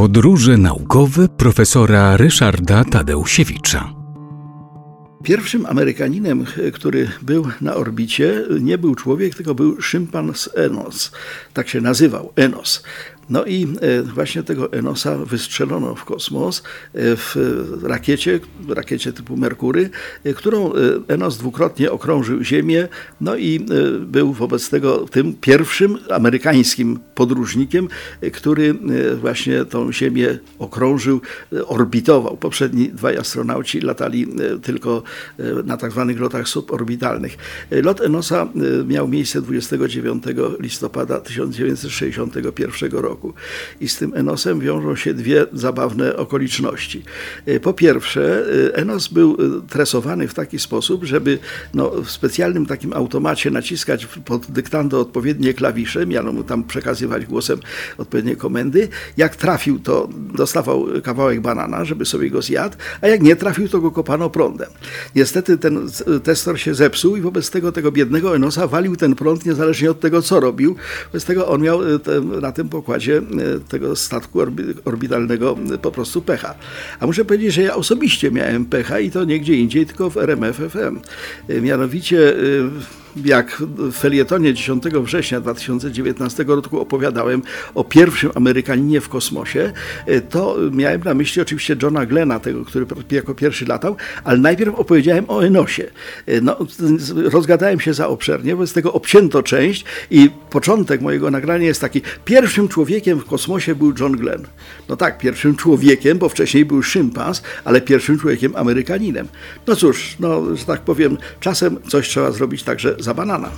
Podróże naukowe profesora Ryszarda Tadeusiewicza. Pierwszym Amerykaninem, który był na orbicie, nie był człowiek, tylko był szympans Enos. Tak się nazywał, Enos. No i e, właśnie tego Enosa wystrzelono w kosmos e, w rakiecie, rakiecie typu Merkury, e, którą Enos dwukrotnie okrążył Ziemię, no i był wobec tego tym pierwszym amerykańskim podróżnikiem, który właśnie tą Ziemię okrążył, orbitował. Poprzedni dwaj astronauci latali tylko na tak zwanych lotach suborbitalnych. Lot Enosa miał miejsce 29 listopada 1961 roku roku. I z tym Enosem wiążą się dwie zabawne okoliczności. E, po pierwsze, e, Enos był e, tresowany w taki sposób, żeby no, w specjalnym takim automacie naciskać pod dyktando odpowiednie klawisze, miano mu tam przekazywać głosem odpowiednie komendy. Jak trafił, to dostawał kawałek banana, żeby sobie go zjadł, a jak nie trafił, to go kopano prądem. Niestety ten testor się zepsuł i wobec tego tego biednego Enosa walił ten prąd niezależnie od tego, co robił. Wobec tego on miał na tym pokładzie E, tego statku orbitalnego po prostu pecha. A muszę powiedzieć, że ja osobiście miałem pecha i to nie gdzie indziej, tylko w RMF FM. E, mianowicie e, jak w felietonie 10 września 2019 roku opowiadałem o pierwszym Amerykaninie w kosmosie, to miałem na myśli oczywiście Johna Glena, tego, który jako pierwszy latał, ale najpierw opowiedziałem o Enosie. No, rozgadałem się za obszernie, wobec tego obcięto część i początek mojego nagrania jest taki. Pierwszym człowiekiem w kosmosie był John Glenn. No tak, pierwszym człowiekiem, bo wcześniej był szympans, ale pierwszym człowiekiem Amerykaninem. No cóż, no, że tak powiem, czasem coś trzeba zrobić także za banana.